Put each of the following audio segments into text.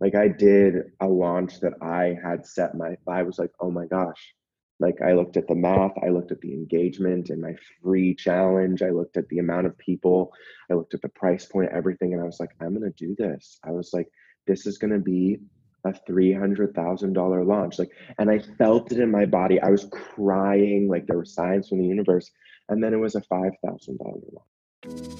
Like I did a launch that I had set my, I was like, oh my gosh. Like I looked at the math, I looked at the engagement and my free challenge, I looked at the amount of people, I looked at the price point, everything, and I was like, I'm gonna do this. I was like, this is gonna be a $300,000 launch. Like, and I felt it in my body. I was crying, like there were signs from the universe. And then it was a $5,000 launch.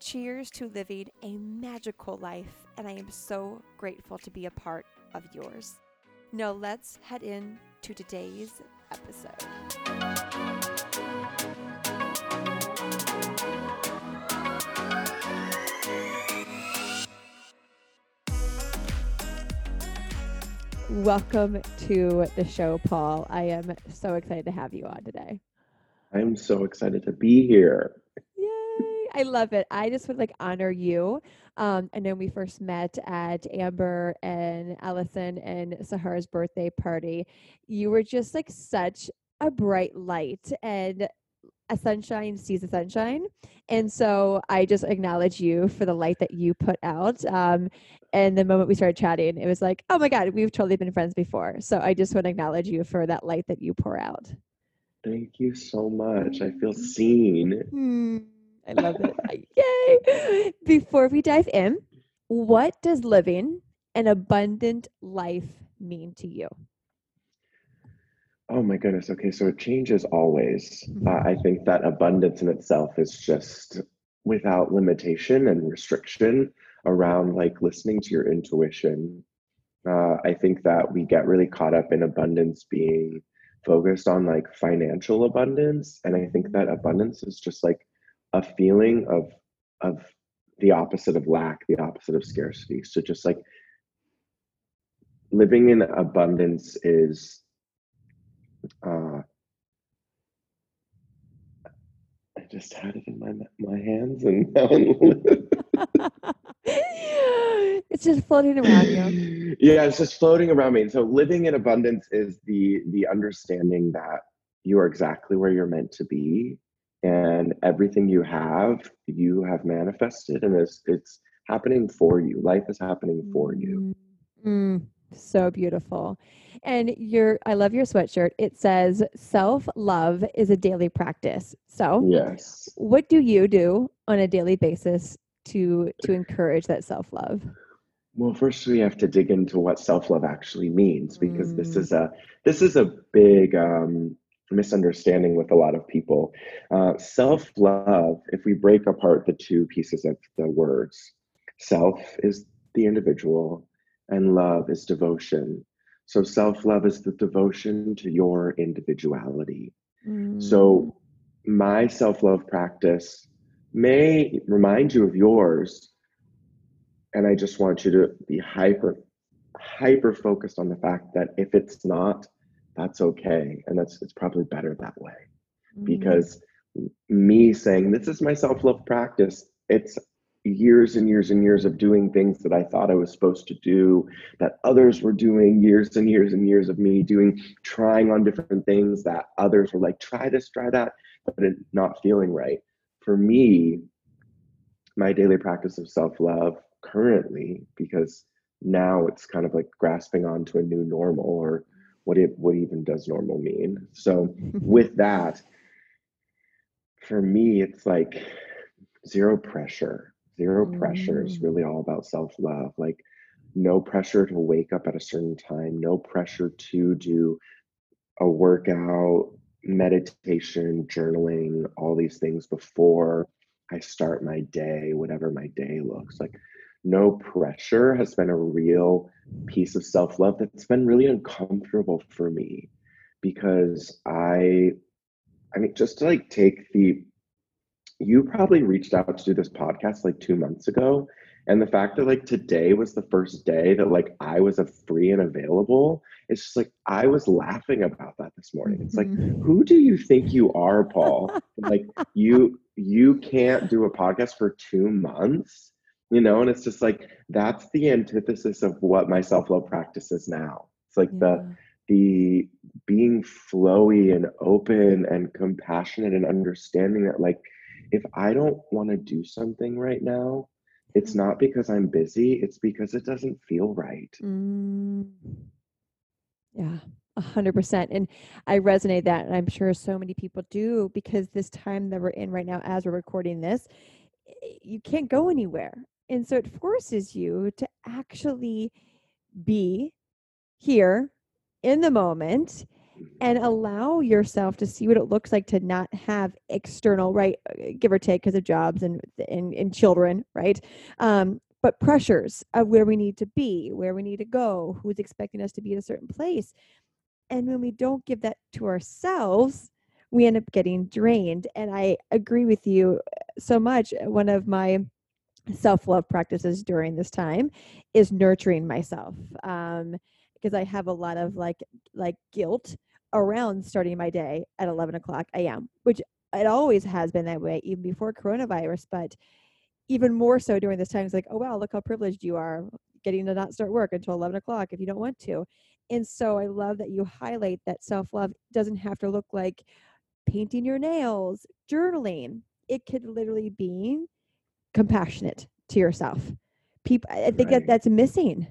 Cheers to living a magical life, and I am so grateful to be a part of yours. Now, let's head in to today's episode. Welcome to the show, Paul. I am so excited to have you on today. I'm so excited to be here. I love it. I just would like honor you. Um, I know we first met at Amber and Allison and Sahara's birthday party. You were just like such a bright light and a sunshine sees a sunshine. And so I just acknowledge you for the light that you put out. Um, and the moment we started chatting, it was like, oh my God, we've totally been friends before. So I just want to acknowledge you for that light that you pour out. Thank you so much. I feel seen. Hmm. I love it. Yay. Before we dive in, what does living an abundant life mean to you? Oh my goodness. Okay, so it changes always. Mm-hmm. Uh, I think that abundance in itself is just without limitation and restriction around like listening to your intuition. Uh, I think that we get really caught up in abundance being focused on like financial abundance. And I think that abundance is just like a feeling of of the opposite of lack, the opposite of scarcity. So just like living in abundance is uh I just had it in my my hands and now it's just floating around you. Yeah, it's just floating around me. And so living in abundance is the the understanding that you are exactly where you're meant to be and everything you have you have manifested and it's it's happening for you. Life is happening for you. Mm, so beautiful. And your i love your sweatshirt. It says self love is a daily practice. So yes. what do you do on a daily basis to to encourage that self love well first we have to dig into what self love actually means because mm. this is a this is a big um misunderstanding with a lot of people. Uh, self love, if we break apart the two pieces of the words, self is the individual and love is devotion. So, self love is the devotion to your individuality. Mm. So, my self love practice may remind you of yours. And I just want you to be hyper, hyper focused on the fact that if it's not, that's okay and that's it's probably better that way mm-hmm. because me saying this is my self-love practice it's years and years and years of doing things that I thought I was supposed to do, that others were doing, years and years and years of me doing, trying on different things that others were like, try this, try that, but it not feeling right. For me, my daily practice of self love currently, because now it's kind of like grasping onto a new normal or what it what even does normal mean so with that for me it's like zero pressure zero pressure is mm. really all about self-love like no pressure to wake up at a certain time, no pressure to do a workout, meditation, journaling, all these things before I start my day, whatever my day looks like. No pressure has been a real piece of self love that's been really uncomfortable for me because I, I mean, just to like take the, you probably reached out to do this podcast like two months ago and the fact that like today was the first day that like I was a free and available, it's just like I was laughing about that this morning. It's like, mm-hmm. who do you think you are, Paul? like you you can't do a podcast for two months, you know, and it's just like that's the antithesis of what my self-love practice is now. It's like yeah. the the being flowy and open and compassionate and understanding that like if I don't want to do something right now, it's not because I'm busy, it's because it doesn't feel right. Mm. Yeah, a hundred percent. And I resonate that, and I'm sure so many people do because this time that we're in right now, as we're recording this, you can't go anywhere. And so it forces you to actually be here in the moment and allow yourself to see what it looks like to not have external right uh, give or take because of jobs and, and and children right? Um but pressures of where we need to be where we need to go who's expecting us to be in a certain place. And when we don't give that to ourselves we end up getting drained. And i agree with you so much. One of my self-love practices during this time is nurturing myself um because I have a lot of like like guilt around starting my day at 11 o'clock a.m., which it always has been that way, even before coronavirus. But even more so during this time, it's like, oh, wow, look how privileged you are getting to not start work until 11 o'clock if you don't want to. And so I love that you highlight that self love doesn't have to look like painting your nails, journaling. It could literally be compassionate to yourself. People, I think right. that that's missing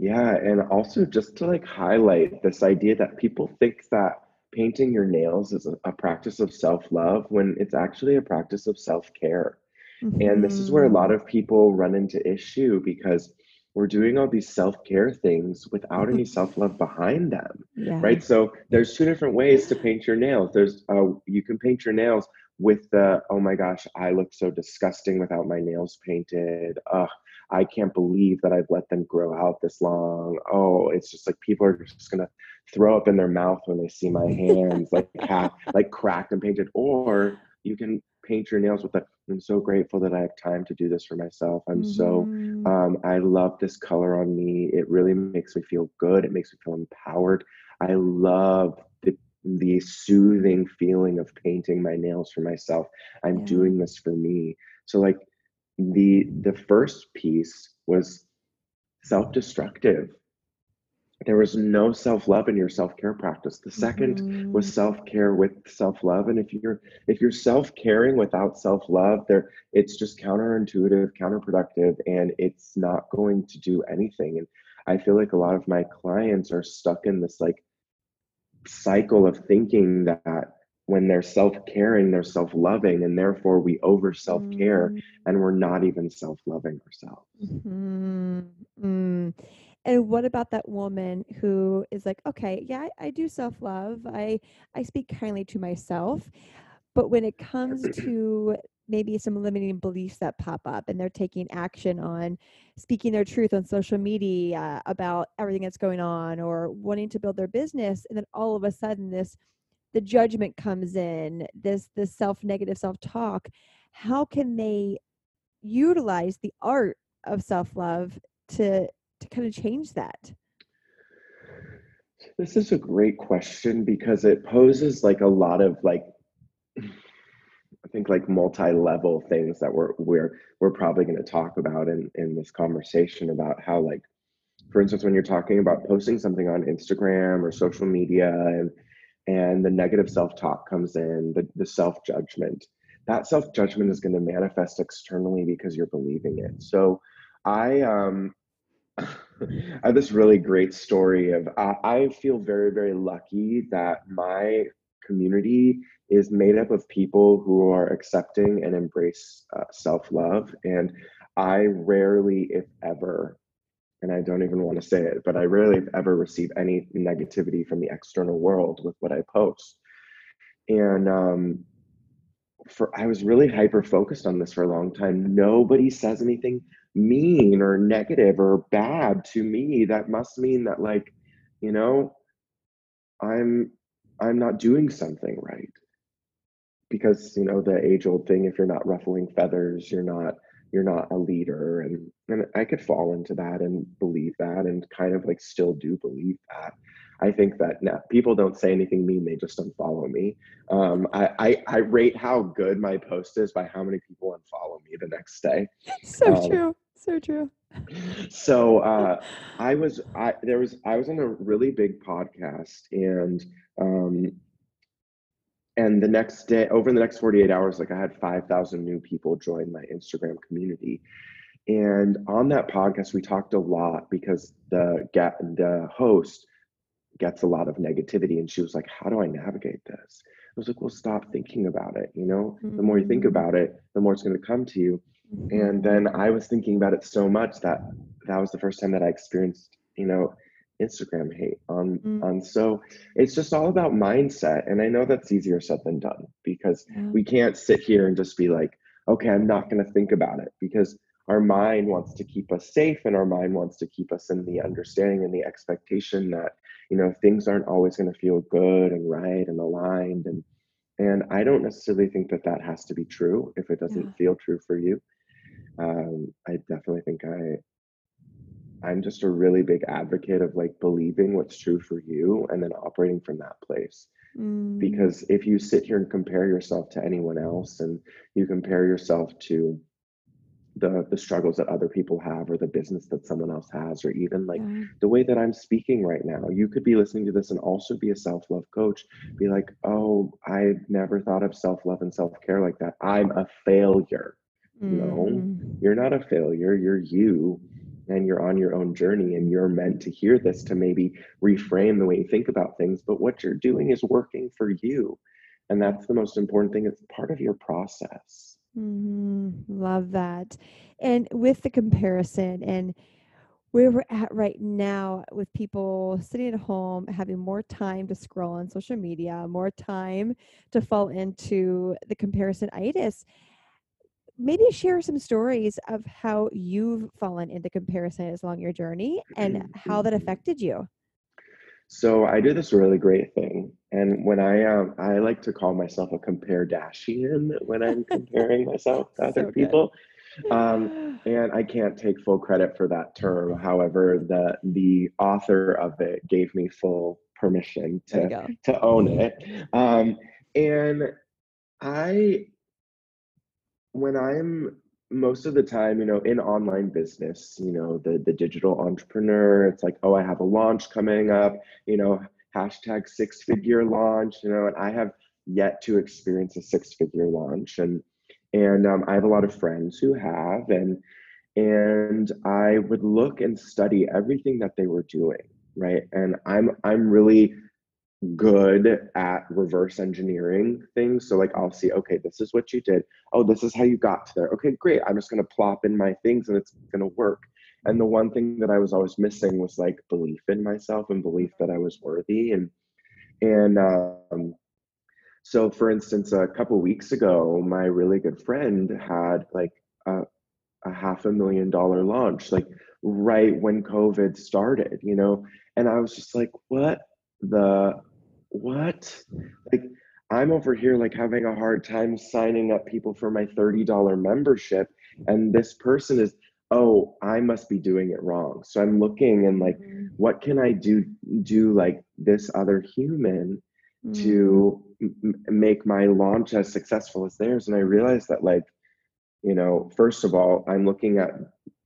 yeah, and also just to like highlight this idea that people think that painting your nails is a, a practice of self-love when it's actually a practice of self-care. Mm-hmm. And this is where a mm-hmm. lot of people run into issue because we're doing all these self-care things without any self-love behind them. Yeah. Right? So there's two different ways to paint your nails. There's uh you can paint your nails with the oh my gosh, I look so disgusting without my nails painted. Ugh, I can't believe that I've let them grow out this long. Oh, it's just like people are just gonna throw up in their mouth when they see my hands like half like cracked and painted. Or you can paint your nails with that. I'm so grateful that I have time to do this for myself. I'm mm-hmm. so um, I love this color on me. It really makes me feel good. It makes me feel empowered. I love the the soothing feeling of painting my nails for myself. I'm yeah. doing this for me. So like the the first piece was self-destructive there was no self-love in your self-care practice the 2nd mm-hmm. was self-care with self-love and if you're if you're self-caring without self-love there it's just counterintuitive counterproductive and it's not going to do anything and i feel like a lot of my clients are stuck in this like cycle of thinking that when they're self-caring they're self-loving and therefore we over self-care mm. and we're not even self-loving ourselves mm-hmm. And what about that woman who is like okay yeah I, I do self-love. I i speak kindly to myself. But when it comes to maybe some limiting beliefs that pop up and they're taking action on speaking their truth on social media about everything that's going on or wanting to build their business and then all of a sudden this the judgment comes in this this self negative self talk how can they utilize the art of self love to to kind of change that? This is a great question because it poses like a lot of like I think like multi-level things that we're we're we're probably going to talk about in in this conversation about how like for instance when you're talking about posting something on Instagram or social media and and the negative self-talk comes in the, the self-judgment that self-judgment is going to manifest externally because you're believing it. So i um I have this really great story of uh, I feel very very lucky that my community is made up of people who are accepting and embrace uh, self-love and I rarely if ever and I don't even want to say it, but I rarely if ever receive any negativity from the external world with what I post. And um, for I was really hyper focused on this for a long time. Nobody says anything mean or negative or bad to me. That must mean that like, you know, I'm I'm not doing something right. Because, you know, the age old thing if you're not ruffling feathers, you're not you're not a leader and and I could fall into that and believe that and kind of like still do believe that. I think that now people don't say anything mean; they just unfollow me. Um, I, I, I rate how good my post is by how many people unfollow me the next day. So um, true, so true. So uh, I was I there was I was on a really big podcast and um, and the next day over the next 48 hours like i had 5000 new people join my instagram community and on that podcast we talked a lot because the the host gets a lot of negativity and she was like how do i navigate this i was like well stop thinking about it you know mm-hmm. the more you think mm-hmm. about it the more it's going to come to you mm-hmm. and then i was thinking about it so much that that was the first time that i experienced you know instagram hate on mm-hmm. on so it's just all about mindset and i know that's easier said than done because yeah. we can't sit here and just be like okay i'm not going to think about it because our mind wants to keep us safe and our mind wants to keep us in the understanding and the expectation that you know things aren't always going to feel good and right and aligned and and i don't necessarily think that that has to be true if it doesn't yeah. feel true for you um, i definitely think i i'm just a really big advocate of like believing what's true for you and then operating from that place mm. because if you sit here and compare yourself to anyone else and you compare yourself to the the struggles that other people have or the business that someone else has or even like yeah. the way that i'm speaking right now. You could be listening to this and also be a self-love coach. Be like oh i never thought of self-love and self-care like that. I'm a failure. Mm. no you're not a failure. You're you and you're on your own journey and you're meant to hear this to maybe reframe the way you think about things but what you're doing is working for you and that's the most important thing. It's part of your process Mm-hmm. Love that. And with the comparison and where we're at right now with people sitting at home having more time to scroll on social media, more time to fall into the comparisonitis. Maybe share some stories of how you've fallen into comparison as along your journey and how that affected you. So I do this really great thing, and when I um, I like to call myself a compare Dashian when I'm comparing myself to other so people. Um, and I can't take full credit for that term. However, the the author of it gave me full permission to to own it. Um, and I, when I'm most of the time, you know, in online business, you know, the the digital entrepreneur, it's like, oh, I have a launch coming up, you know, hashtag six figure launch, you know, and I have yet to experience a six figure launch, and and um, I have a lot of friends who have, and and I would look and study everything that they were doing, right, and I'm I'm really good at reverse engineering things. So like I'll see, okay, this is what you did. Oh, this is how you got to there. Okay, great. I'm just gonna plop in my things and it's gonna work. And the one thing that I was always missing was like belief in myself and belief that I was worthy. And and um, so for instance, a couple weeks ago, my really good friend had like a, a half a million dollar launch, like right when COVID started, you know. And I was just like, what the what? Like, I'm over here like having a hard time signing up people for my $30 membership. And this person is, oh, I must be doing it wrong. So I'm looking and like, mm-hmm. what can I do, do like this other human mm-hmm. to m- make my launch as successful as theirs? And I realized that like, you know, first of all, I'm looking at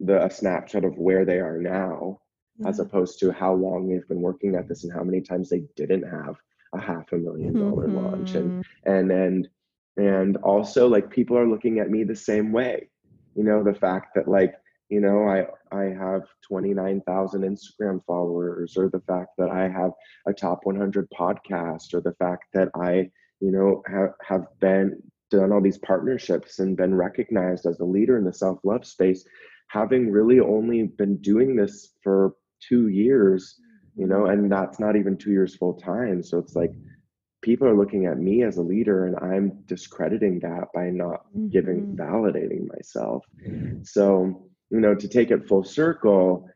the a snapshot of where they are now, yeah. as opposed to how long they've been working at this and how many times they didn't have a half a million dollar mm-hmm. launch and and and and also like people are looking at me the same way you know the fact that like you know i i have 29000 instagram followers or the fact that i have a top 100 podcast or the fact that i you know have have been done all these partnerships and been recognized as a leader in the self-love space having really only been doing this for two years, you know, and that's not even two years full time. So it's like people are looking at me as a leader and I'm discrediting that by not mm-hmm. giving validating myself. So, you know, to take it full circle,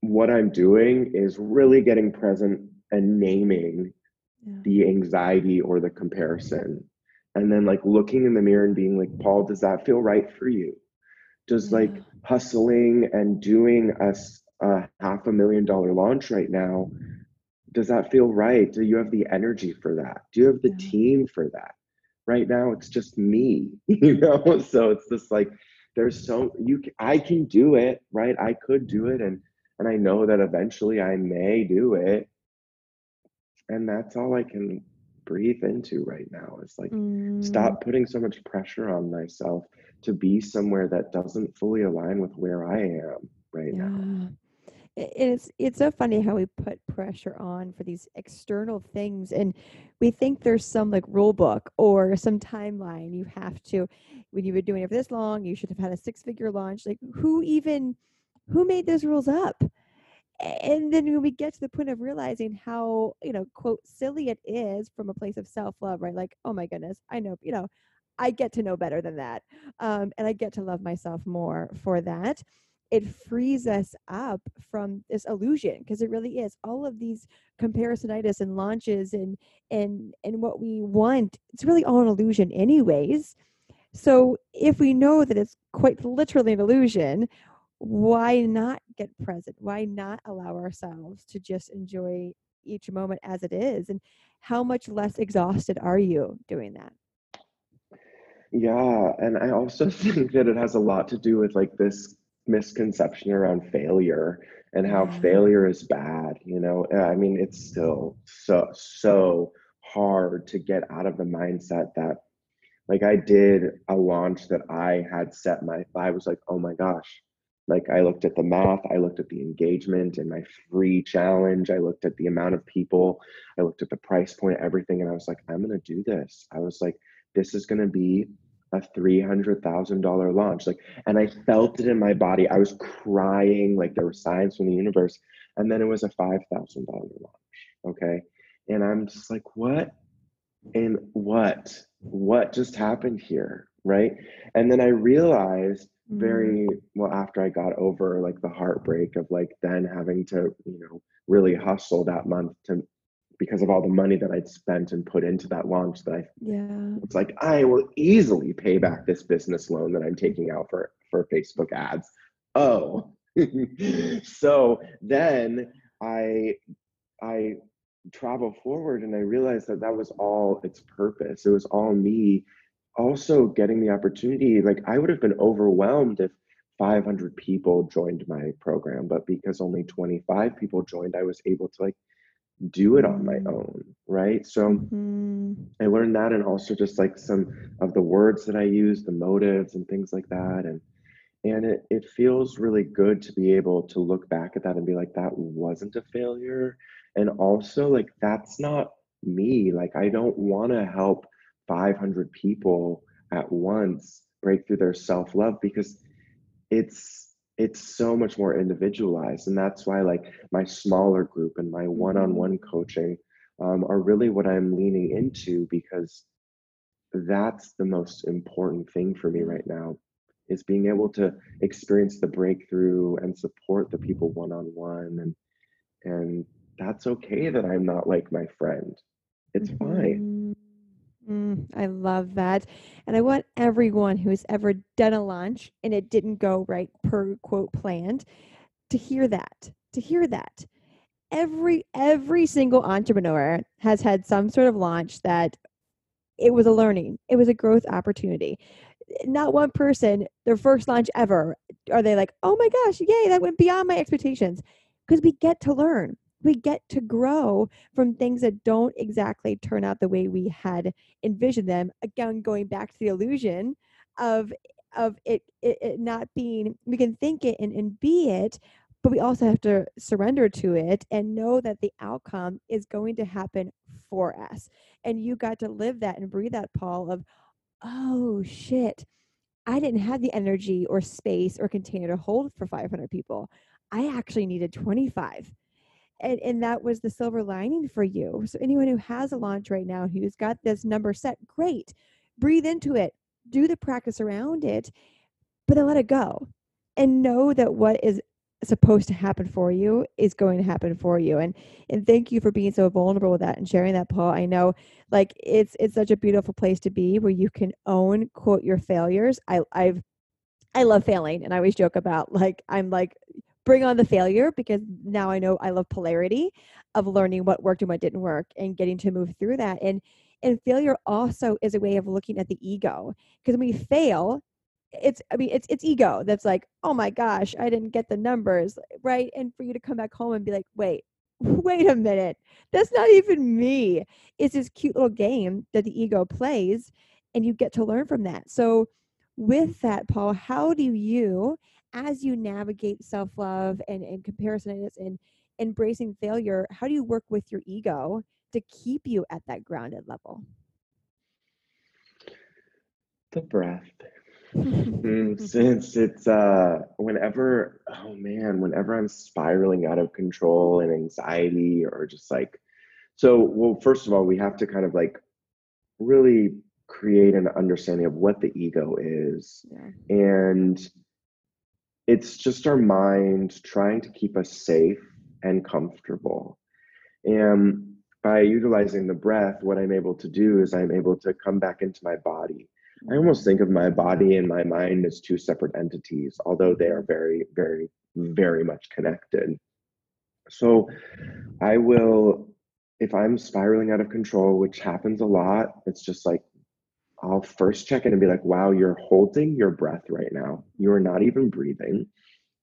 what I'm doing is really getting present and naming yeah. the anxiety or the comparison. And then like looking in the mirror and being like, Paul, does that feel right for you? Does yeah. like hustling and doing a, a half a million dollar launch right now, does that feel right? Do you have the energy for that? Do you have the yeah. team for that? Right now, it's just me, you know? So it's just like, there's so you i can do it right i could do it and and i know that eventually i may do it and that's all i can breathe into right now is like mm. stop putting so much pressure on myself to be somewhere that doesn't fully align with where i am right yeah. now it's it's so funny how we put pressure on for these external things and we think there's some like rule book or some timeline you have to when you've been doing it for this long you should have had a six figure launch like who even who made those rules up? And then when we get to the point of realizing how you know quote silly it is from a place of self-love right? Like oh my goodness i know you know i get to know better than that um, and i get to love myself more for that it frees us up from this illusion because it really is. All of these comparisonitis and launches and and and what we want it's really all an illusion anyways. So if we know that it's quite literally an illusion why not get present? Why not allow ourselves to just enjoy each moment as it is? And how much less exhausted are you doing that? Yeah and i also think that it has a lot to do with like this misconception around failure and how yeah. failure is bad you know? Uh, I mean it's still so so hard to get out of the mindset that like i did a launch that i had set my i was like oh my gosh. Like i looked at the math i looked at the engagement and my free challenge i looked at the amount of people i looked at the price point everything and i was like i'm going to do this. I was like this is going to be a $300,000 launch. Like, and I felt it in my body. I was crying, like there were signs from the universe. And then it was a $5,000 launch. Okay. And I'm just like, what? And what? What just happened here? Right. And then I realized very mm. well after I got over like the heartbreak of like then having to, you know, really hustle that month to because of all the money that I'd spent and put into that launch that I yeah it's like I will easily pay back this business loan that I'm taking out for for Facebook ads. Oh. so then I I travel forward and I realized that that was all its purpose. It was all me also getting the opportunity like I would have been overwhelmed if 500 people joined my program but because only 25 people joined I was able to like do it on my own right? So mm-hmm. i learned that and also just like some of the words that i use the motives and things like that and and it, it feels really good to be able to look back at that and be like that wasn't a failure. And also like that's not me. Like i don't want to help 500 people at once break through their self-love because it's it's so much more individualized and that's why like my smaller group and my one-on-one mm-hmm. coaching um, are really what i'm leaning into because that's the most important thing for me right now is being able to experience the breakthrough and support the people one-on-one and and that's okay that i'm not like my friend it's mm-hmm. fine Mm, I love that. And I want everyone who's ever done a launch and it didn't go right per quote planned to hear that, to hear that. Every every single entrepreneur has had some sort of launch that it was a learning, it was a growth opportunity. Not one person, their first launch ever, are they like, oh my gosh, yay, that went beyond my expectations. Because we get to learn we get to grow from things that don't exactly turn out the way we had envisioned them again going back to the illusion of of it, it, it not being we can think it and, and be it but we also have to surrender to it and know that the outcome is going to happen for us and you got to live that and breathe that paul of oh shit I didn't have the energy or space or container to hold for 500 people. I actually needed 25. And, and that was the silver lining for you. So, anyone who has a launch right now who's got this number set, great. Breathe into it, do the practice around it, but then let it go and know that what is supposed to happen for you is going to happen for you and and thank you for being so vulnerable with that and sharing that paul i know like it's it's such a beautiful place to be where you can own quote your failures i i've i love failing and i always joke about like i'm like bring on the failure because now i know i love polarity of learning what worked and what didn't work and getting to move through that. And and failure also is a way of looking at the ego because when we fail it's i mean it's it's ego that's like oh my gosh i didn't get the numbers right? And for you to come back home and be like wait wait a minute. That's not even me. It's this cute little game that the ego plays and you get to learn from that. So with that paul how do you as you navigate self-love and, and comparison and embracing failure how do you work with your ego to keep you at that grounded level the breath Mm, since it's uh whenever oh man whenever i'm spiraling out of control and anxiety or just like so well first of all we have to kind of like really create an understanding of what the ego is yeah. and it's just our mind trying to keep us safe and comfortable and by utilizing the breath what i'm able to do is i'm able to come back into my body I almost think of my body and my mind as two separate entities, although they are very, very, very much connected. So I will, if I'm spiraling out of control, which happens a lot, it's just like, I'll first check in and be like, wow, you're holding your breath right now. You are not even breathing.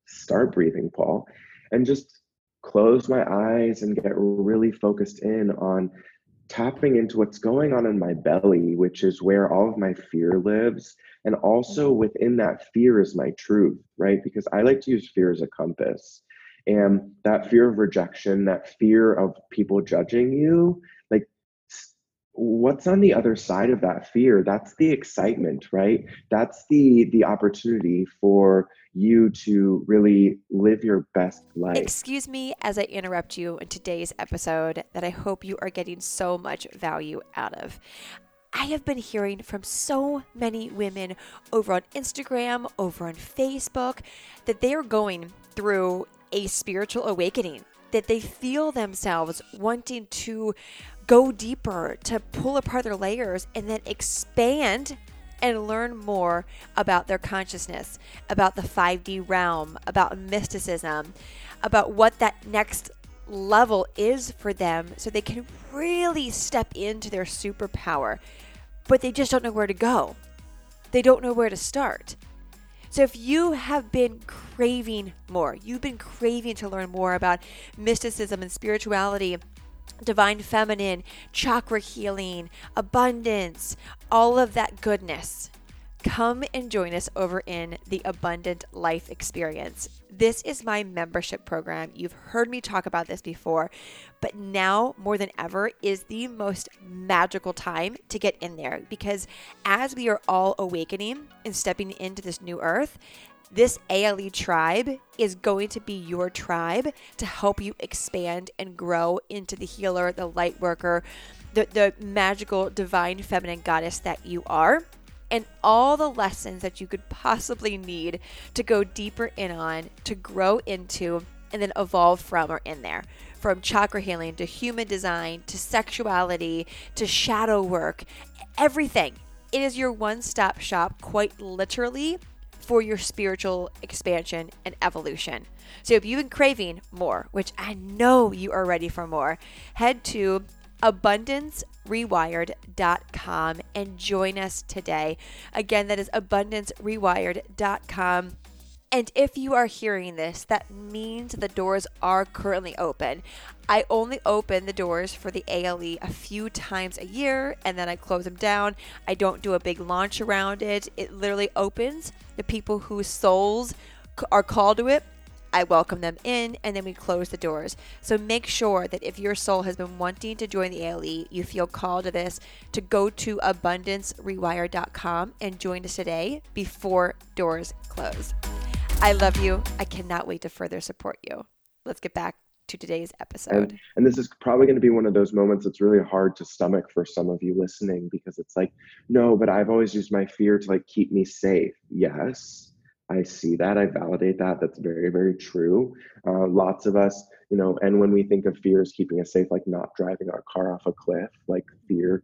Start breathing, Paul. And just close my eyes and get really focused in on tapping into what's going on in my belly, which is where all of my fear lives. And also mm-hmm. within that fear is my truth, right? Because I like to use fear as a compass. And that fear of rejection, that fear of people judging you, what's on the other side of that fear? That's the excitement right? That's the the opportunity for you to really live your best life. Excuse me as i interrupt you in today's episode that i hope you are getting so much value out of. I have been hearing from so many women over on Instagram, over on Facebook, that they are going through a spiritual awakening, that they feel themselves wanting to go deeper, to pull apart their layers, and then expand and learn more about their consciousness, about the 5D realm, about mysticism, about what that next level is for them so they can really step into their superpower. But they just don't know where to go. They don't know where to start. So, if you have been craving more, you've been craving to learn more about mysticism and spirituality divine feminine, chakra healing, abundance, all of that goodness. Come and join us over in the Abundant Life Experience. This is my membership program. You've heard me talk about this before, but now more than ever is the most magical time to get in there because as we are all awakening and stepping into this new earth, this ALE tribe is going to be your tribe to help you expand and grow into the healer, the light worker, the, the magical divine feminine goddess that you are. And all the lessons that you could possibly need to go deeper in on, to grow into, and then evolve from are in there. From chakra healing to human design to sexuality to shadow work, everything. It is your one stop shop, quite literally for your spiritual expansion and evolution. So if you've been craving more, which I know you are ready for more, head to abundancerewired.com and join us today. Again, that is abundancerewired.com. And if you are hearing this, that means the doors are currently open. I only open the doors for the ALE a few times a year and then I close them down. I don't do a big launch around it. It literally opens the people whose souls are called to it I welcome them in, and then we close the doors. So make sure that if your soul has been wanting to join the ALE, you feel called to this, to go to abundancerewired.com and join us today before doors close. I love you. I cannot wait to further support you. Let's get back to today's episode. And, and this is probably going to be one of those moments that's really hard to stomach for some of you listening because it's like, no, but I've always used my fear to like keep me safe. Yes, I see that. I validate that. That's very, very true. Uh, lots of us, you know, and when we think of fear as keeping us safe, like not driving our car off a cliff, like fear,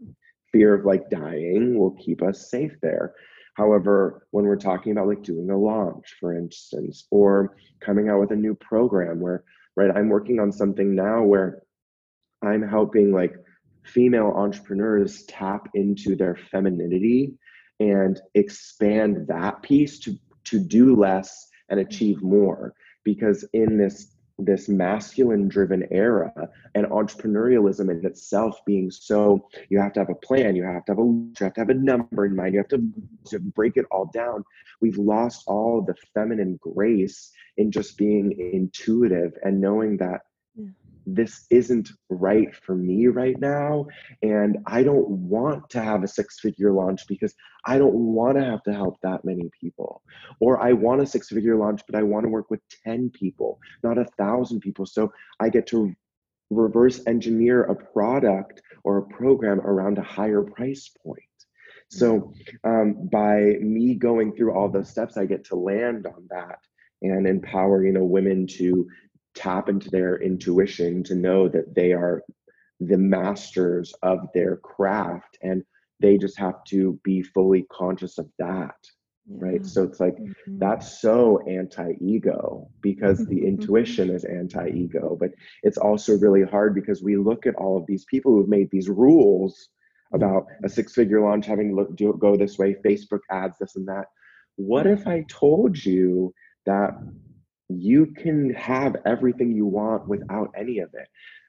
fear of like dying will keep us safe there. However, when we're talking about like doing a launch, for instance, or coming out with a new program where right? I'm working on something now where I'm helping like female entrepreneurs tap into their femininity and expand that piece to to do less and achieve mm-hmm. more because in this this masculine driven era and entrepreneurialism in itself being so you have to have a plan you have to have a you have to have a number in mind you have to, to break it all down. We've lost all the feminine grace in just being intuitive and knowing that this isn't right for me right now. And I don't want to have a six figure launch because I don't want to have to help that many people. Or I want a six figure launch, but I want to work with 10 people, not a thousand people. So I get to reverse engineer a product or a program around a higher price point. So um, by me going through all those steps, I get to land on that and empower you know women to tap into their intuition to know that they are the masters of their craft and they just have to be fully conscious of that yeah. right so it's like mm-hmm. that's so anti-ego because the intuition is anti-ego but it's also really hard because we look at all of these people who've made these rules about a six-figure launch having to look, do, go this way facebook ads this and that what if i told you that you can have everything you want without any of it.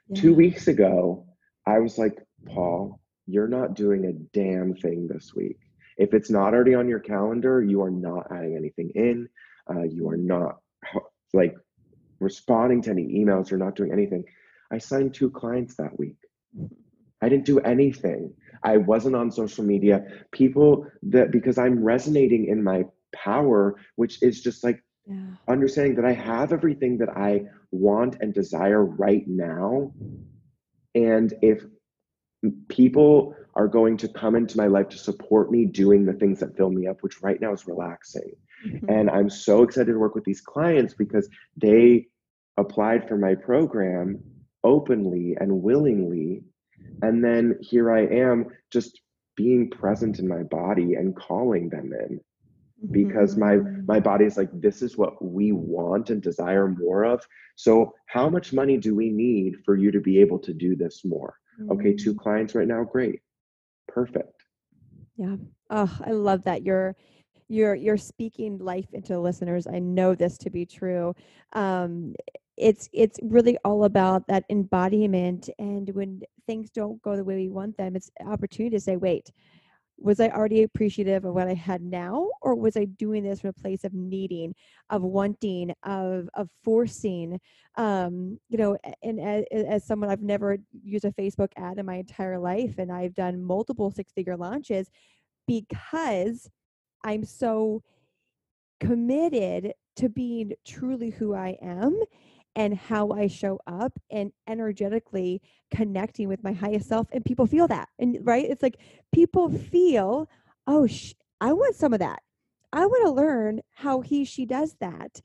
Yeah. Two weeks ago, I was like, Paul, you're not doing a damn thing this week. If it's not already on your calendar, you are not adding anything in. Uh, you are not like responding to any emails. You're not doing anything. I signed two clients that week. I didn't do anything. I wasn't on social media. People that because I'm resonating in my power, which is just like yeah. understanding that I have everything that I want and desire right now. And if people are going to come into my life to support me doing the things that fill me up, which right now is relaxing. Mm-hmm. And I'm so excited to work with these clients because they applied for my program openly and willingly. And then here I am just being present in my body and calling them in because my mm-hmm. my body's like this is what we want and desire more of. So how much money do we need for you to be able to do this more? Okay two mm-hmm. clients right now great. Perfect. Yeah. Oh i love that you're you're you're speaking life into listeners. I know this to be true. Um it's it's really all about that embodiment and when things don't go the way we want them it's opportunity to say wait was I already appreciative of what I had now, or was I doing this from a place of needing, of wanting, of of forcing? Um, you know, and as, as someone I've never used a Facebook ad in my entire life, and I've done multiple six figure launches because I'm so committed to being truly who I am and how I show up and energetically connecting with my highest self. And people feel that. And right? It's like people feel, oh, sh- I want some of that. I want to learn how he, she does that.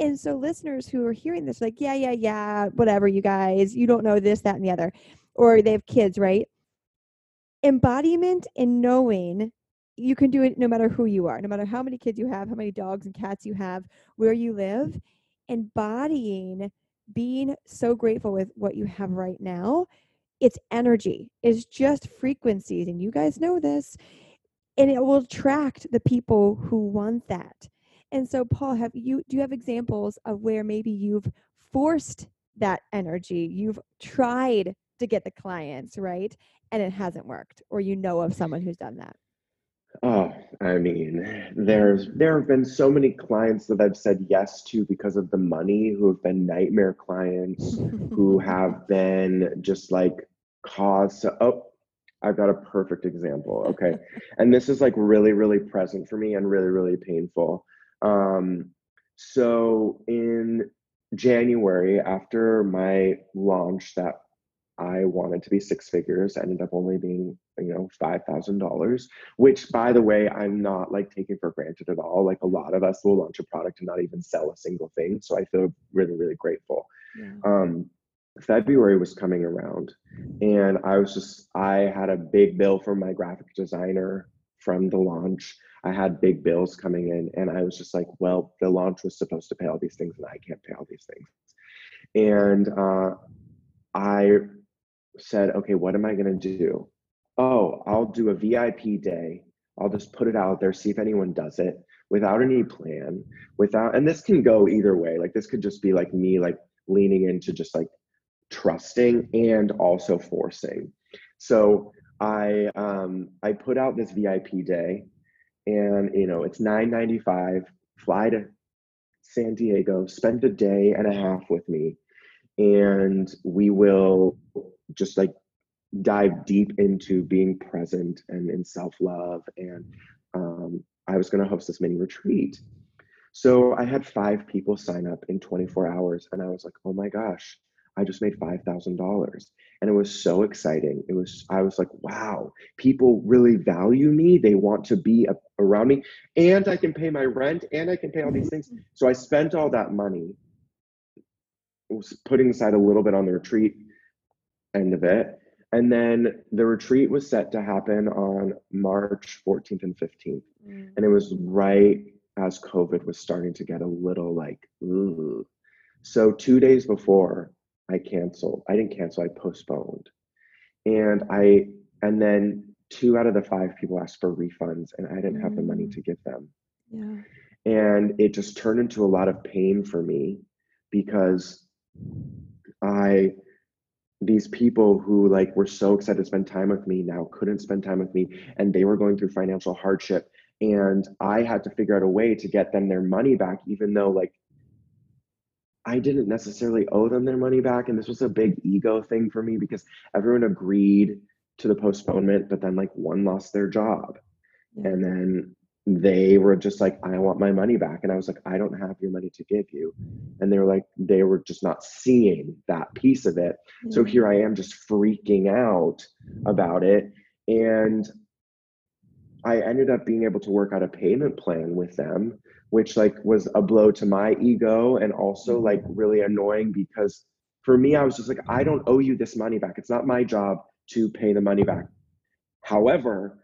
And so, listeners who are hearing this, like, yeah, yeah, yeah, whatever, you guys, you don't know this, that, and the other, or they have kids, right? Embodiment and knowing you can do it no matter who you are, no matter how many kids you have, how many dogs and cats you have, where you live embodying being so grateful with what you have right now it's energy it's just frequencies and you guys know this and it will attract the people who want that. And so paul have you do you have examples of where maybe you've forced that energy you've tried to get the clients right and it hasn't worked or you know of someone who's done that Oh, I mean, there's there have been so many clients that I've said yes to because of the money who have been nightmare clients who have been just like cause to oh I've got a perfect example. Okay. and this is like really, really present for me and really, really painful. Um, so in January, after my launch that I wanted to be six figures, ended up only being, you know, $5,000, which by the way, I'm not like taking for granted at all. Like a lot of us will launch a product and not even sell a single thing. So I feel really, really grateful. Yeah. Um, February was coming around and I was just, I had a big bill from my graphic designer from the launch. I had big bills coming in and I was just like, well, the launch was supposed to pay all these things and I can't pay all these things. And uh, I said, okay, what am I going to do? Oh, I'll do a VIP day. I'll just put it out there, see if anyone does it without any plan, without, and this can go either way. Like this could just be like me, like leaning into just like trusting and also forcing. So I um, I put out this VIP day, and you know it's nine ninety five. Fly to San Diego, spend a day and a half with me, and we will just like dive deep into being present and in self love. And um, I was going to host this mini retreat. So I had five people sign up in 24 hours, and I was like, oh my gosh, I just made $5,000. And it was so exciting. It was, I was like, wow, people really value me. They want to be a, around me. And I can pay my rent and I can pay all these things. So I spent all that money, was putting aside a little bit on the retreat end of it. And then the retreat was set to happen on March 14th and 15th. Mm. And it was right as COVID was starting to get a little like, ooh. So two days before, I canceled. I didn't cancel, I postponed. And I and then two out of the five people asked for refunds and I didn't have the money mm. to give them. Yeah. And it just turned into a lot of pain for me because I these people who like were so excited to spend time with me now couldn't spend time with me and they were going through financial hardship and I had to figure out a way to get them their money back even though like I didn't necessarily owe them their money back. And this was a big ego thing for me because everyone agreed to the postponement, but then like one lost their job. And then they were just like, I want my money back. And I was like, I don't have your money to give you. And they were like, they were just not seeing that piece of it. So here I am just freaking out about it. And I ended up being able to work out a payment plan with them which like was a blow to my ego and also mm-hmm. like really annoying because for me i was just like i don't owe you this money back it's not my job to pay the money back however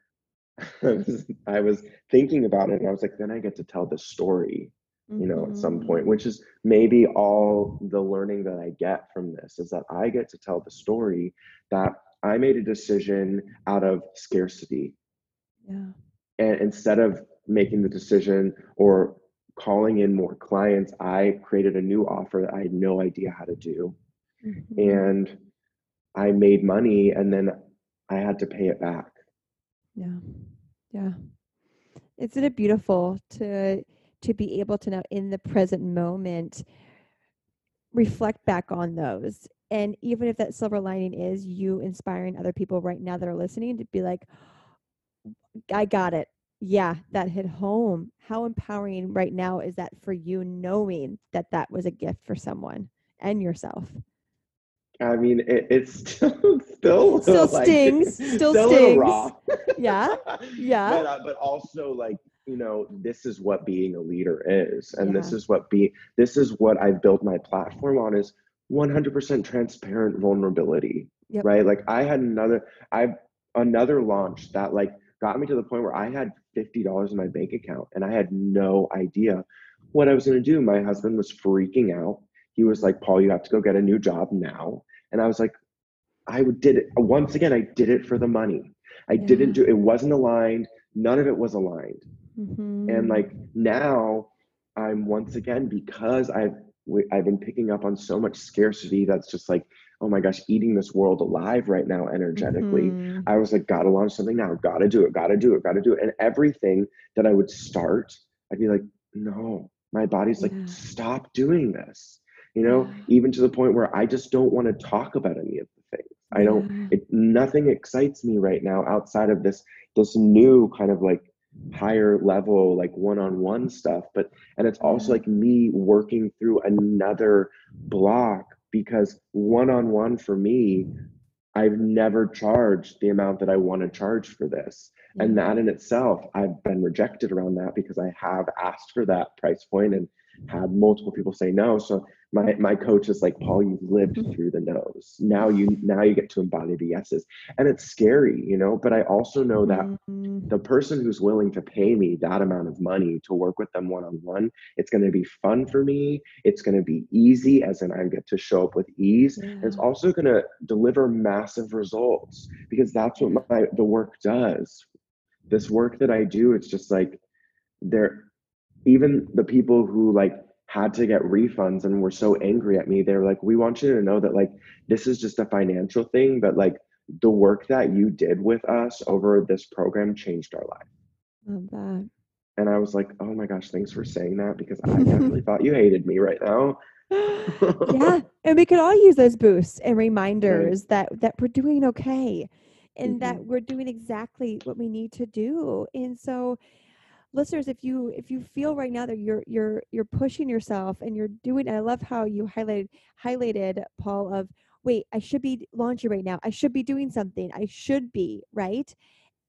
i was thinking about it and i was like then i get to tell the story you know at some point which is maybe all the learning that i get from this is that i get to tell the story that i made a decision out of scarcity yeah and instead of making the decision or calling in more clients, I created a new offer that I had no idea how to do. Mm-hmm. And I made money and then I had to pay it back. Yeah. Yeah. Isn't it beautiful to to be able to now in the present moment reflect back on those and even if that silver lining is you inspiring other people right now that are listening to be like I got it yeah, that hit home. How empowering right now is that for you knowing that that was a gift for someone and yourself? I mean, it, it's still still still like, stings, still, still stings. raw. yeah, yeah. But, uh, but also like you know, this is what being a leader is, and yeah. this is what be this is what I've built my platform on is 100% transparent vulnerability. Yep. Right? Like I had another I another launch that like got me to the point where I had $50 in my bank account and I had no idea what I was going to do. My husband was freaking out. He was like, Paul, you have to go get a new job now. And I was like, I did it. Once again, I did it for the money. I yeah. didn't do it, wasn't aligned. None of it was aligned. Mm-hmm. And like now, I'm once again, because I've I've been picking up on so much scarcity that's just like, oh my gosh, eating this world alive right now energetically. Mm-hmm. I was like, gotta launch something now, gotta do it, gotta do it, gotta do it. And everything that I would start, I'd be like, no, my body's like, yeah. stop doing this. You know, yeah. even to the point where I just don't want to talk about any of the things. I don't it nothing excites me right now outside of this this new kind of like higher level like one-on-one stuff but and it's also like me working through another block because one-on-one for me I've never charged the amount that I want to charge for this. And that in itself, I've been rejected around that because I have asked for that price point and had multiple people say no. So my my coach is like paul you've lived mm-hmm. through the no's now you now you get to embody the yeses and it's scary you know but i also know that mm-hmm. the person who's willing to pay me that amount of money to work with them one-on-one it's going to be fun for me it's going to be easy as in i get to show up with ease yeah. and it's also going to deliver massive results because that's what my the work does this work that i do it's just like there even the people who like had to get refunds and were so angry at me. They were like, we want you to know that like this is just a financial thing, but like the work that you did with us over this program changed our life. Love that. And I was like, oh my gosh, thanks for saying that because I definitely thought you hated me right now. yeah. And we could all use those boosts and reminders right. that that we're doing okay and mm-hmm. that we're doing exactly what we need to do. And so listeners if you if you feel right now that you're you're you're pushing yourself and you're doing i love how you highlighted highlighted paul of wait i should be launching right now. I should be doing something. I should be right?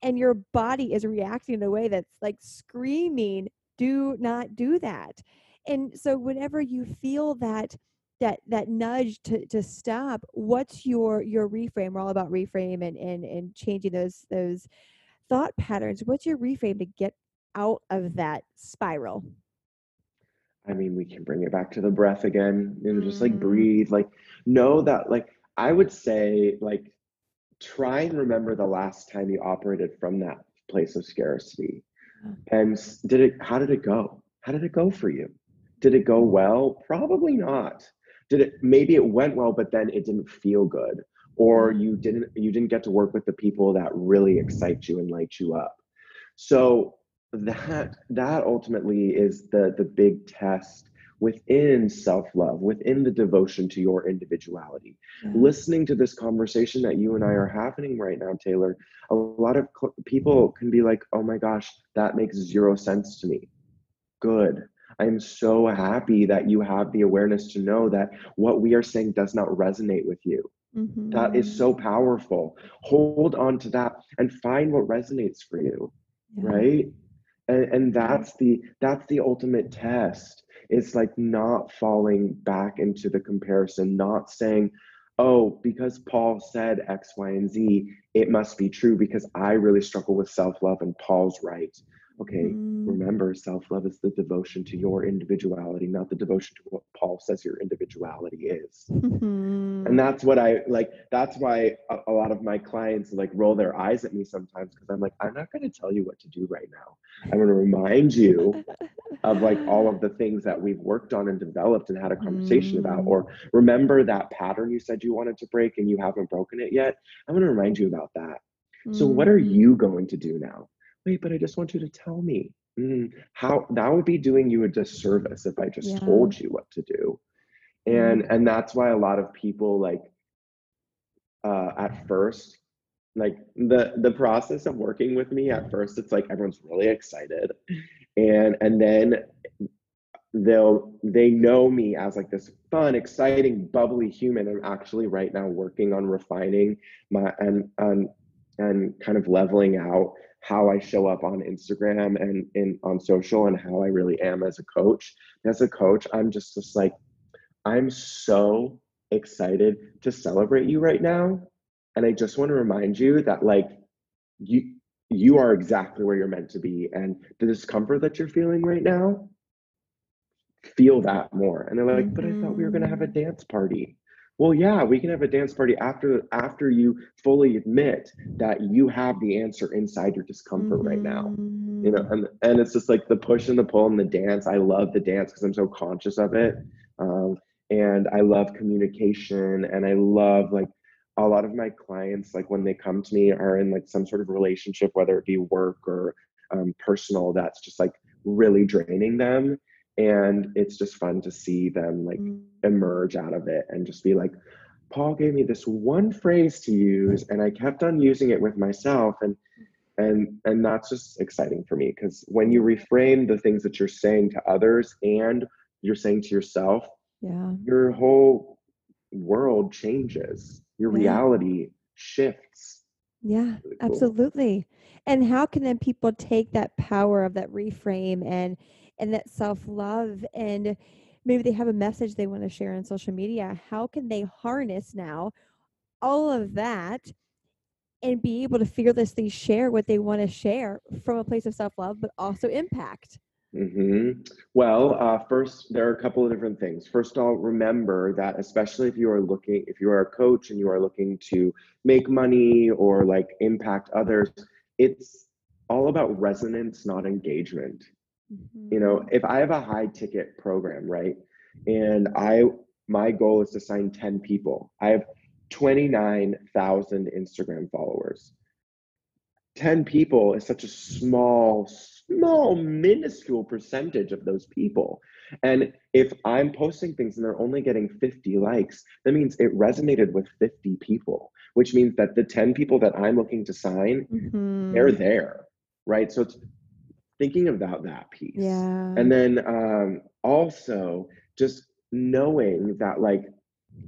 And your body is reacting in a way that's like screaming do not do that. And so whenever you feel that that that nudge to to stop what's your your reframe? We're all about reframe and and and changing those those thought patterns. What's your reframe to get out of that spiral? I mean, we can bring it back to the breath again and just like mm. breathe. Like, know that, like, I would say, like, try and remember the last time you operated from that place of scarcity. And did it, how did it go? How did it go for you? Did it go well? Probably not. Did it, maybe it went well, but then it didn't feel good. Or mm. you didn't, you didn't get to work with the people that really excite you and light you up. So that that ultimately is the the big test within self-love within the devotion to your individuality yeah. listening to this conversation that you and i are having right now taylor a lot of cl- people can be like oh my gosh that makes zero sense to me good i'm so happy that you have the awareness to know that what we are saying does not resonate with you mm-hmm. that is so powerful hold on to that and find what resonates for you yeah. right and, and that's the that's the ultimate test. It's like not falling back into the comparison not saying oh because paul said x y and z it must be true because i really struggle with self-love and paul's right okay mm. remember self-love is the devotion to your individuality not the devotion to what paul says your individuality is mm-hmm. and that's what i like that's why a, a, lot of my clients like roll their eyes at me sometimes because i'm like i'm not going to tell you what to do right now i'm going to remind you of like all of the things that we've worked on and developed and had a conversation mm. about or remember that pattern you said you wanted to break and you haven't broken it yet i'm going to remind you about that mm. so what are mm. you going to do now wait, but I just want you to tell me. Mm, how that would be doing you a disservice if I just yeah. told you what to do. And mm. and that's why a lot of people like uh at first like the the process of working with me at first it's like everyone's really excited and and then they'll they know me as like this fun exciting bubbly human i'm actually right now working on refining my and and and kind of leveling out how I show up on Instagram and in on social and how I really am as a coach. As a coach, I'm just just like I'm so excited to celebrate you right now. And I just want to remind you that like you you are exactly where you're meant to be and the discomfort that you're feeling right now feel that more. And they're like, mm-hmm. "But I thought we were going to have a mm-hmm. dance party." Well yeah we can have a dance party after after you fully admit that you have the answer inside your discomfort mm-hmm. right now you know mm-hmm. and and it's just like the push and the pull and the dance i love the dance because i'm so conscious of it Um, and I love communication and I love like a lot of my clients, like when they come to me, are in like some sort of relationship, whether it be work or um, personal, that's just like really draining them. And it's just fun to see them like mm. emerge out of it and just be like, Paul gave me this one phrase to use, and I kept on using it with myself. And and and that's just exciting for me because when you reframe the things that you're saying to others and you're saying to yourself, yeah, your whole world changes your yeah. reality shifts. Yeah, really cool. absolutely. And how can then people take that power of that reframe and and that self-love and maybe they have a message they want to share on social media. How can they harness now all of that and be able to fearlessly share what they want to share from a place of self-love but also impact? Mm-hmm. Well, uh, first, there are a couple of different things. First of all, remember that especially if you are looking, if you are a coach and you are looking to make money or like impact others, it's all about resonance, not engagement. Mm-hmm. You know, if I have a high ticket program, right, and I my goal is to sign 10 people, I have 29,000 Instagram followers. 10 people is such a small, small, minuscule percentage of those people. And if I'm posting things and they're only getting 50 likes, that means it resonated with 50 people, which means that the 10 people that I'm looking to sign, mm-hmm. they're there, right? So it's thinking about that piece. Yeah. And then um, also just knowing that, like,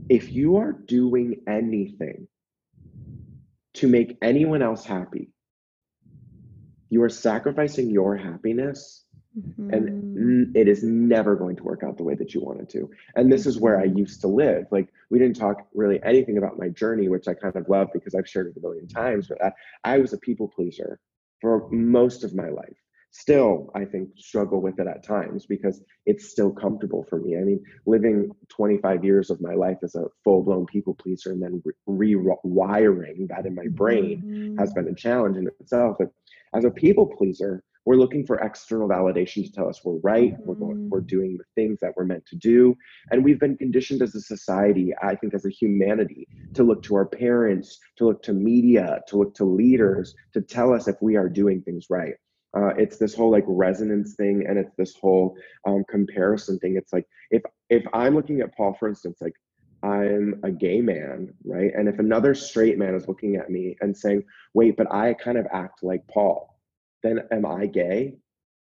if you are doing anything to make anyone else happy, you are sacrificing your happiness mm-hmm. and it is never going to work out the way that you wanted to and this is where i mm-hmm. used to live like we didn't talk really anything about my journey which i kind of love because i've shared it a million times but I, I was a people pleaser for most of my life still i think struggle with it at times because it's still comfortable for me i mean living 25 years of my life as a full-blown people pleaser and then rewiring that in my brain mm-hmm. has been a challenge in itself but as a people pleaser, we're looking for external validation to tell us we're right, mm-hmm. we're going, we're doing the things that we're meant to do, and we've been conditioned as a society, I think, as a humanity, to look to our parents, to look to media, to look to leaders, to tell us if we are doing things right. Uh, it's this whole like resonance thing, and it's this whole um, comparison thing. It's like if if I'm looking at Paul, for instance, like I'm a gay man, right? And if another straight man is looking at me and saying, wait, but I kind of act like Paul, then am I gay?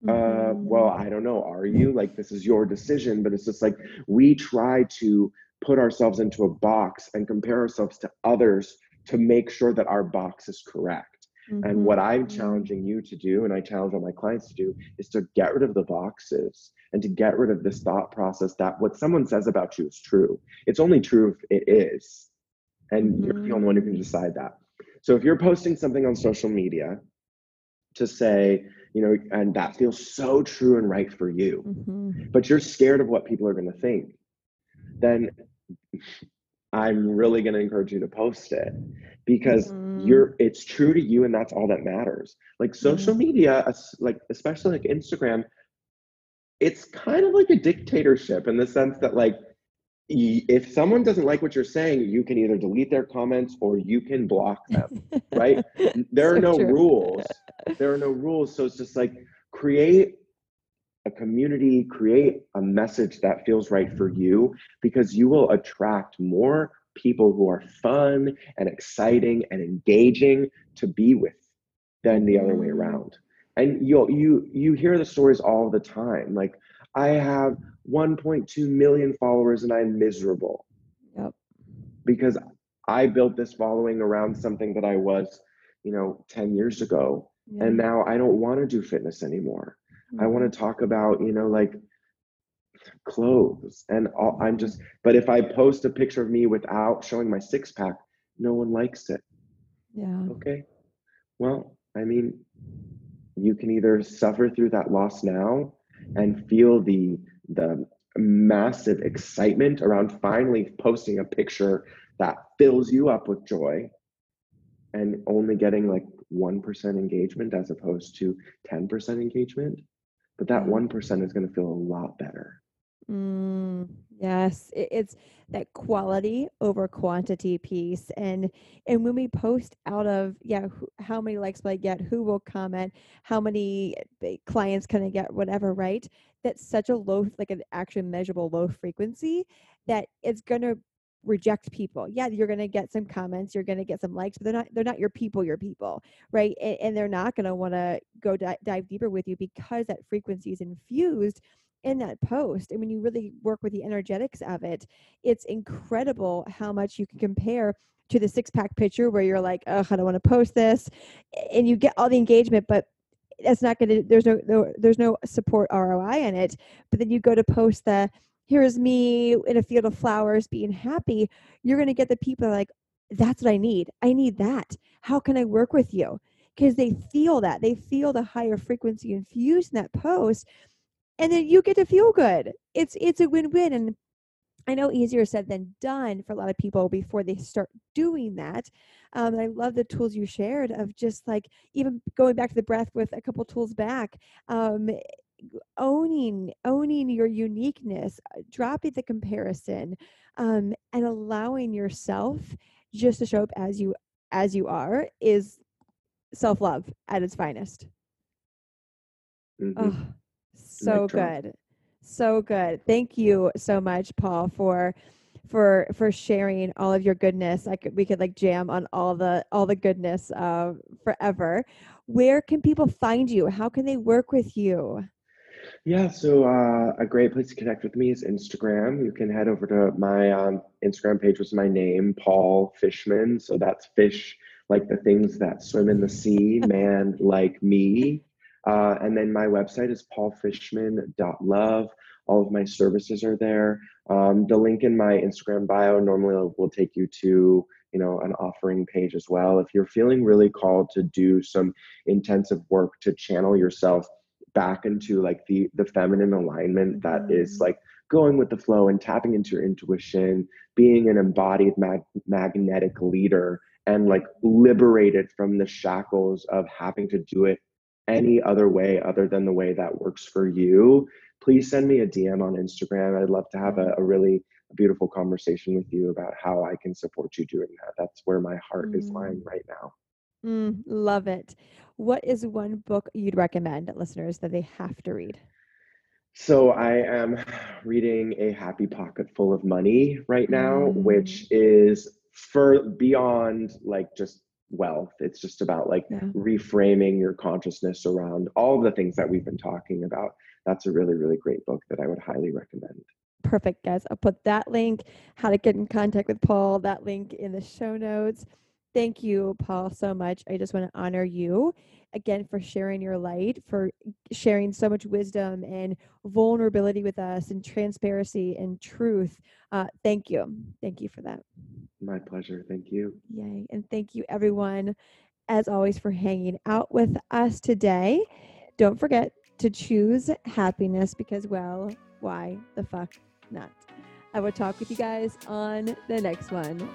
Uh, mm-hmm. Uh, well, I don't know. Are you? Like, this is your decision, but it's just like we try to put ourselves into a box and compare ourselves to others to make sure that our box is correct. Mm-hmm. And what I'm mm-hmm. challenging you to do, and I challenge all my clients to do, is to get rid of the boxes and to get rid of this thought process that what someone says about you is true. It's only true if it is. And mm-hmm. you're the only one who can mm-hmm. decide that. So if you're posting something on social media to say, you know, and that feels so true and right for you, mm-hmm. but you're scared of what people are going to think, then I'm really going to encourage you to post it because mm-hmm. you're it's true to you and that's all that matters. Like social mm-hmm. media, like especially like Instagram, it's kind of like a dictatorship in the sense that like if someone doesn't like what you're saying you can either delete their comments or you can block them right there so are no true. rules there are no rules so it's just like create a community create a message that feels right for you because you will attract more people who are fun and exciting and engaging to be with than the other way mm. around and you'll you you hear the stories all the time like i have 1.2 million followers and i'm miserable yep. because i built this following around something that i was you know 10 years ago yeah. and now i don't want to do fitness anymore mm-hmm. i want to talk about you know like clothes and all, i'm just but if i post a picture of me without showing my six pack no one likes it. Yeah. Okay. Well i mean you can either suffer through that loss now and feel the the massive excitement around finally posting a picture that fills you up with joy and only getting like 1% engagement as opposed to 10% engagement but that 1% is going to feel a lot better Mm, yes, it's that quality over quantity piece, and and when we post out of yeah, how many likes will I get? Who will comment? How many eh, clients can I get? Whatever, right? That's such a low, like an actually measurable low frequency that it's gonna reject people. Yeah, you're going to get some comments, you're going to get some likes, but they're not they're not your people, your people, right? And, and they're not going to want to go di- dive deeper with you because that frequency is infused in that post. And when you really work with the energetics of it, it's incredible how much you can compare to the six pack picture where you're like, oh, I don't want to post this. And you get all the engagement, but that's not going to, there's no, no, there's no support ROI in it. But then you go to post the, here's me in a field of flowers being happy. You're going to get the people like, that's what I need. I need that. How can I work with you? Because they feel that. They feel the higher frequency infused in that post and then you get to feel good. It's it's a win-win and I know easier said than done for a lot of people before they start doing that. Um, I love the tools you shared of just like even going back to the breath with a couple tools back, um, owning owning your uniqueness, uh, dropping the comparison, um, and allowing yourself just to show up as you as you are is self love at its finest. Mm-hmm. Oh, so good so good. Thank you so much paul for for for sharing all of your goodness. I could we could like jam on all the all the goodness uh forever. Where can people find you? How can they work with you yeah so uh, a great place to connect with me is instagram you can head over to my um, instagram page with my name paul fishman so that's fish like the things that swim in the sea man like me uh, and then my website is paulfishman.love. All of my services are there. Um, the link in my Instagram bio normally will take you to you know an offering page as well. If you're feeling really called to do some intensive work to channel yourself back into like the the feminine alignment that is mm-hmm. like going with the flow and tapping into your intuition, being an embodied mag- magnetic leader and like liberated from the shackles of having to do it any other way other than the way that works for you, please send me a DM on Instagram. I'd love to have a, a really beautiful conversation with you about how I can support you doing that. That's where my heart mm. is lying right now. Mm, love it. What is one book you'd recommend listeners that they have to read? So I am reading A Happy Pocket Full of Money right now, mm. which is for beyond like just wealth. It's just about like yeah. reframing your consciousness around all the things that we've been talking about. That's a really, really great book that I would highly recommend. Perfect, guys. I'll put that link, how to get in contact with Paul, that link in the show notes. Thank you, Paul, so much. I just want to honor you again for sharing your light, for sharing so much wisdom and vulnerability with us, and transparency and truth. Uh, thank you. Thank you for that. My pleasure. Thank you. Yay. And thank you, everyone, as always, for hanging out with us today. Don't forget to choose happiness because, well, why the fuck not? I will talk with you guys on the next one.